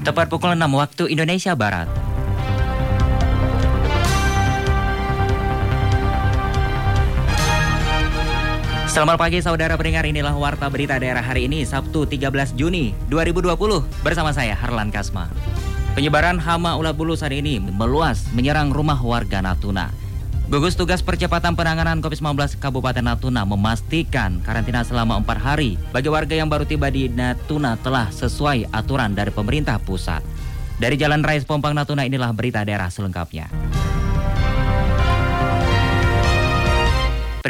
Tepat pukul 6 waktu Indonesia Barat. Selamat pagi saudara pendengar inilah Warta Berita Daerah hari ini Sabtu 13 Juni 2020 bersama saya Harlan Kasma. Penyebaran hama ulat bulu saat ini meluas menyerang rumah warga Natuna. Gugus Tugas Percepatan Penanganan COVID-19 Kabupaten Natuna memastikan karantina selama 4 hari bagi warga yang baru tiba di Natuna telah sesuai aturan dari pemerintah pusat. Dari Jalan Raya Pompang Natuna inilah berita daerah selengkapnya.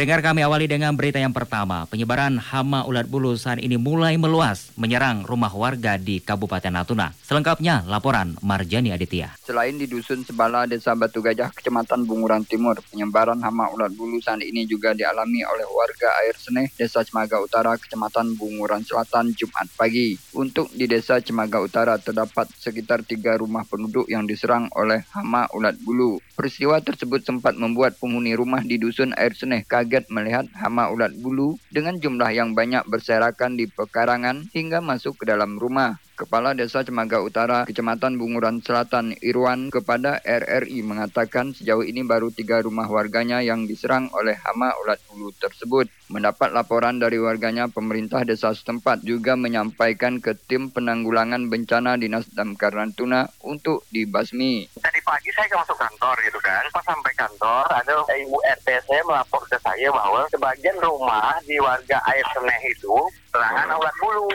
Pendengar kami awali dengan berita yang pertama. Penyebaran hama ulat bulu saat ini mulai meluas menyerang rumah warga di Kabupaten Natuna. Selengkapnya laporan Marjani Aditya. Selain di Dusun Sebala, Desa Batu Gajah, Kecamatan Bunguran Timur, penyebaran hama ulat bulu saat ini juga dialami oleh warga Air Seneh, Desa Cemaga Utara, Kecamatan Bunguran Selatan, Jumat pagi. Untuk di Desa Cemaga Utara terdapat sekitar tiga rumah penduduk yang diserang oleh hama ulat bulu. Peristiwa tersebut sempat membuat penghuni rumah di Dusun Air Seneh kaget melihat hama ulat bulu dengan jumlah yang banyak berserakan di pekarangan hingga masuk ke dalam rumah. Kepala Desa Cemaga Utara, Kecamatan Bunguran Selatan, Irwan, kepada RRI mengatakan sejauh ini baru tiga rumah warganya yang diserang oleh hama ulat bulu tersebut. Mendapat laporan dari warganya, pemerintah desa setempat juga menyampaikan ke tim penanggulangan bencana Dinas Damkar Natuna untuk dibasmi. Tadi pagi saya masuk kantor gitu kan, pas sampai kantor ada ibu RT saya melapor ke saya bahwa sebagian rumah di warga Air Seneh itu serangan ulat bulu.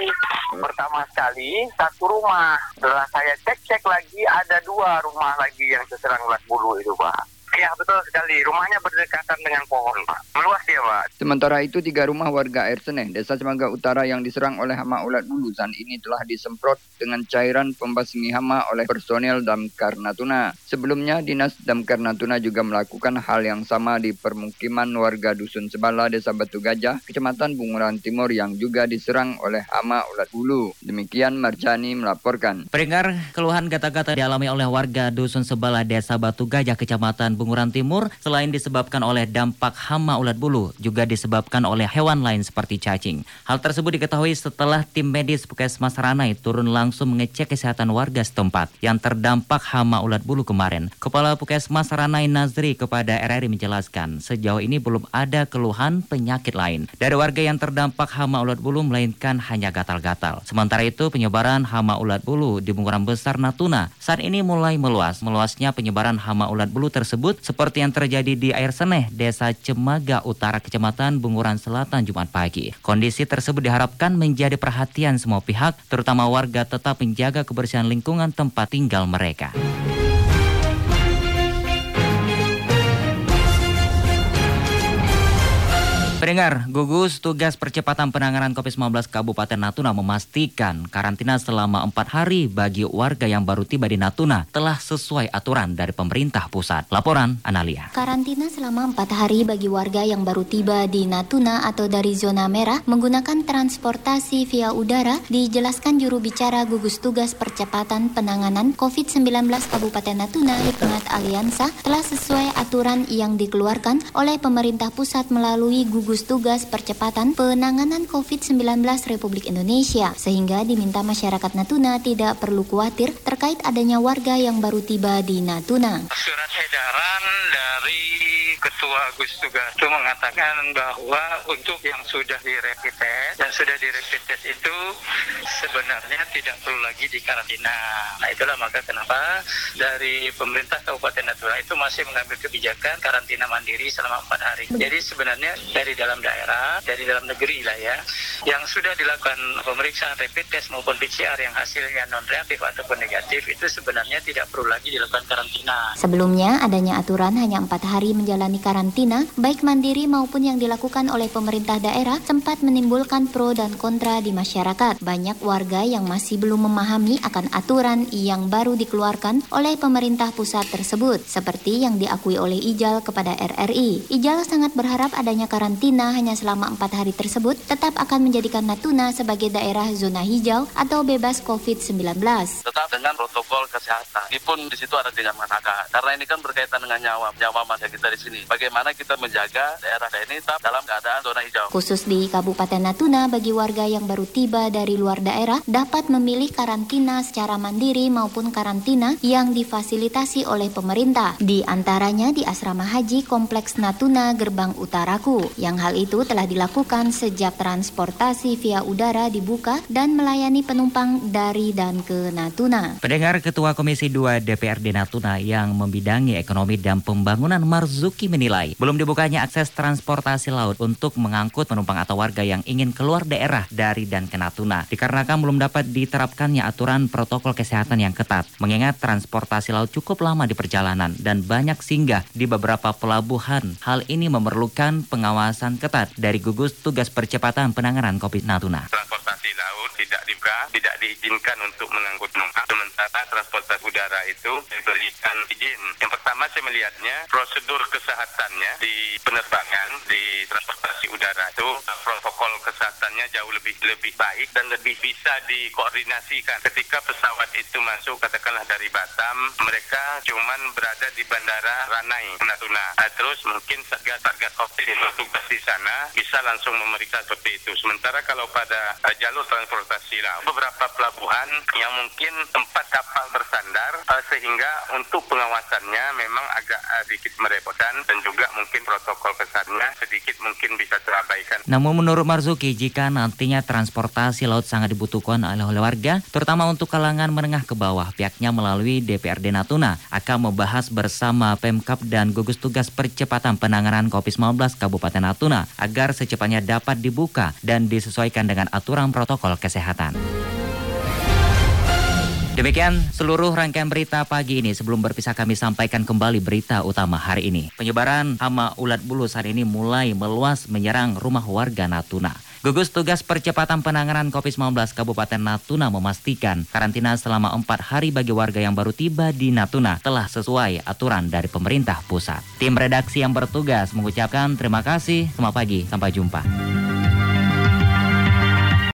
Pertama sekali satu rumah. Setelah saya cek-cek lagi ada dua rumah lagi yang terserang ulat bulu itu Pak. Ya betul sekali. Rumahnya berdekatan dengan pohon, Pak. Meluas dia, Pak. Sementara itu, tiga rumah warga Air Seneh, Desa Cemaga Utara yang diserang oleh hama ulat bulu saat ini telah disemprot dengan cairan pembasmi hama oleh personel Damkar Natuna. Sebelumnya, Dinas Damkar Natuna juga melakukan hal yang sama di permukiman warga Dusun Sebala, Desa Batu Gajah, Kecamatan Bunguran Timur yang juga diserang oleh hama ulat bulu. Demikian Marjani melaporkan. Pendengar keluhan gata-gata dialami oleh warga Dusun Sebala, Desa Batu Gajah, Kecamatan Bunguran Timur selain disebabkan oleh dampak hama ulat bulu juga disebabkan oleh hewan lain seperti cacing. Hal tersebut diketahui setelah tim medis Puskesmas Ranai turun langsung mengecek kesehatan warga setempat yang terdampak hama ulat bulu kemarin. Kepala Puskesmas Ranai Nazri kepada RRI menjelaskan sejauh ini belum ada keluhan penyakit lain dari warga yang terdampak hama ulat bulu melainkan hanya gatal-gatal. Sementara itu penyebaran hama ulat bulu di Bunguran Besar Natuna saat ini mulai meluas. Meluasnya penyebaran hama ulat bulu tersebut seperti yang terjadi di Air Seneh, Desa Cemaga Utara, Kecamatan Bunguran Selatan Jumat pagi. Kondisi tersebut diharapkan menjadi perhatian semua pihak, terutama warga tetap menjaga kebersihan lingkungan tempat tinggal mereka. Pendengar, gugus tugas percepatan penanganan COVID-19 Kabupaten Natuna memastikan karantina selama empat hari bagi warga yang baru tiba di Natuna telah sesuai aturan dari pemerintah pusat. Laporan Analia. Karantina selama empat hari bagi warga yang baru tiba di Natuna atau dari zona merah menggunakan transportasi via udara dijelaskan juru bicara gugus tugas percepatan penanganan COVID-19 Kabupaten Natuna Hikmat Aliansa telah sesuai aturan yang dikeluarkan oleh pemerintah pusat melalui gugus gugus tugas percepatan penanganan COVID-19 Republik Indonesia, sehingga diminta masyarakat Natuna tidak perlu khawatir terkait adanya warga yang baru tiba di Natuna. Surat edaran dari Ketua Tugas itu mengatakan bahwa untuk yang sudah di dan sudah di itu sebenarnya tidak perlu lagi dikarantina. Nah itulah maka kenapa dari pemerintah Kabupaten Natuna itu masih mengambil kebijakan karantina mandiri selama empat hari. Jadi sebenarnya dari dalam daerah, dari dalam negeri lah ya, yang sudah dilakukan pemeriksaan rapid test maupun PCR yang hasilnya non reaktif ataupun negatif itu sebenarnya tidak perlu lagi dilakukan karantina. Sebelumnya adanya aturan hanya empat hari menjalani karantina, baik mandiri maupun yang dilakukan oleh pemerintah daerah sempat menimbulkan pro dan kontra di masyarakat. Banyak warga yang masih belum memahami akan aturan yang baru dikeluarkan oleh pemerintah pusat tersebut, seperti yang diakui oleh Ijal kepada RRI. Ijal sangat berharap adanya karantina hanya selama empat hari tersebut tetap akan menjadikan Natuna sebagai daerah zona hijau atau bebas COVID-19. Tetap dengan protokol kesehatan. Meskipun di situ ada mengatakan. Karena ini kan berkaitan dengan nyawa, nyawa manusia kita di sini. Bagaimana kita menjaga daerah ini tetap dalam keadaan zona hijau. Khusus di Kabupaten Natuna, bagi warga yang baru tiba dari luar daerah dapat memilih karantina secara mandiri maupun karantina yang difasilitasi oleh pemerintah. Di antaranya di Asrama Haji Kompleks Natuna Gerbang Utaraku. Yang hal itu telah dilakukan sejak transportasi via udara dibuka dan melayani penumpang dari dan ke Natuna. Pendengar Ketua Komisi 2 DPRD Natuna yang membidangi ekonomi dan pembangunan Marzuki menilai belum dibukanya akses transportasi laut untuk mengangkut penumpang atau warga yang ingin keluar daerah dari dan ke Natuna dikarenakan belum dapat diterapkannya aturan protokol kesehatan yang ketat mengingat transportasi laut cukup lama di perjalanan dan banyak singgah di beberapa pelabuhan. Hal ini memerlukan pengawasan ketat dari gugus tugas percepatan penanganan COVID Natuna. Transportasi laut tidak dibuka, tidak diizinkan untuk mengangkut penumpang. Sementara transportasi udara itu diberikan izin. Yang pertama saya melihatnya prosedur kesehatannya di penerbangan di protokol kesehatannya jauh lebih lebih baik dan lebih bisa dikoordinasikan. Ketika pesawat itu masuk katakanlah dari Batam, mereka cuman berada di bandara Ranai, Natuna. Nah, terus mungkin satgas satgas COVID yang bertugas di sana bisa langsung memeriksa seperti itu. Sementara kalau pada uh, jalur transportasi lah beberapa pelabuhan yang mungkin tempat kapal bersandar uh, sehingga untuk pengawasannya memang agak uh, sedikit merepotkan dan juga mungkin protokol kesannya sedikit mungkin bisa terabaikan. Namun menurut Marzuki, jika nantinya transportasi laut sangat dibutuhkan oleh warga, terutama untuk kalangan menengah ke bawah, pihaknya melalui DPRD Natuna akan membahas bersama Pemkap dan gugus tugas percepatan penanganan COVID-19 Kabupaten Natuna agar secepatnya dapat dibuka dan disesuaikan dengan aturan protokol kesehatan. Demikian seluruh rangkaian berita pagi ini. Sebelum berpisah kami sampaikan kembali berita utama hari ini. Penyebaran hama ulat bulu saat ini mulai meluas menyerang rumah warga Natuna. Gugus Tugas Percepatan Penanganan COVID-19 Kabupaten Natuna memastikan karantina selama empat hari bagi warga yang baru tiba di Natuna telah sesuai aturan dari pemerintah pusat. Tim redaksi yang bertugas mengucapkan terima kasih. Selamat pagi, sampai jumpa.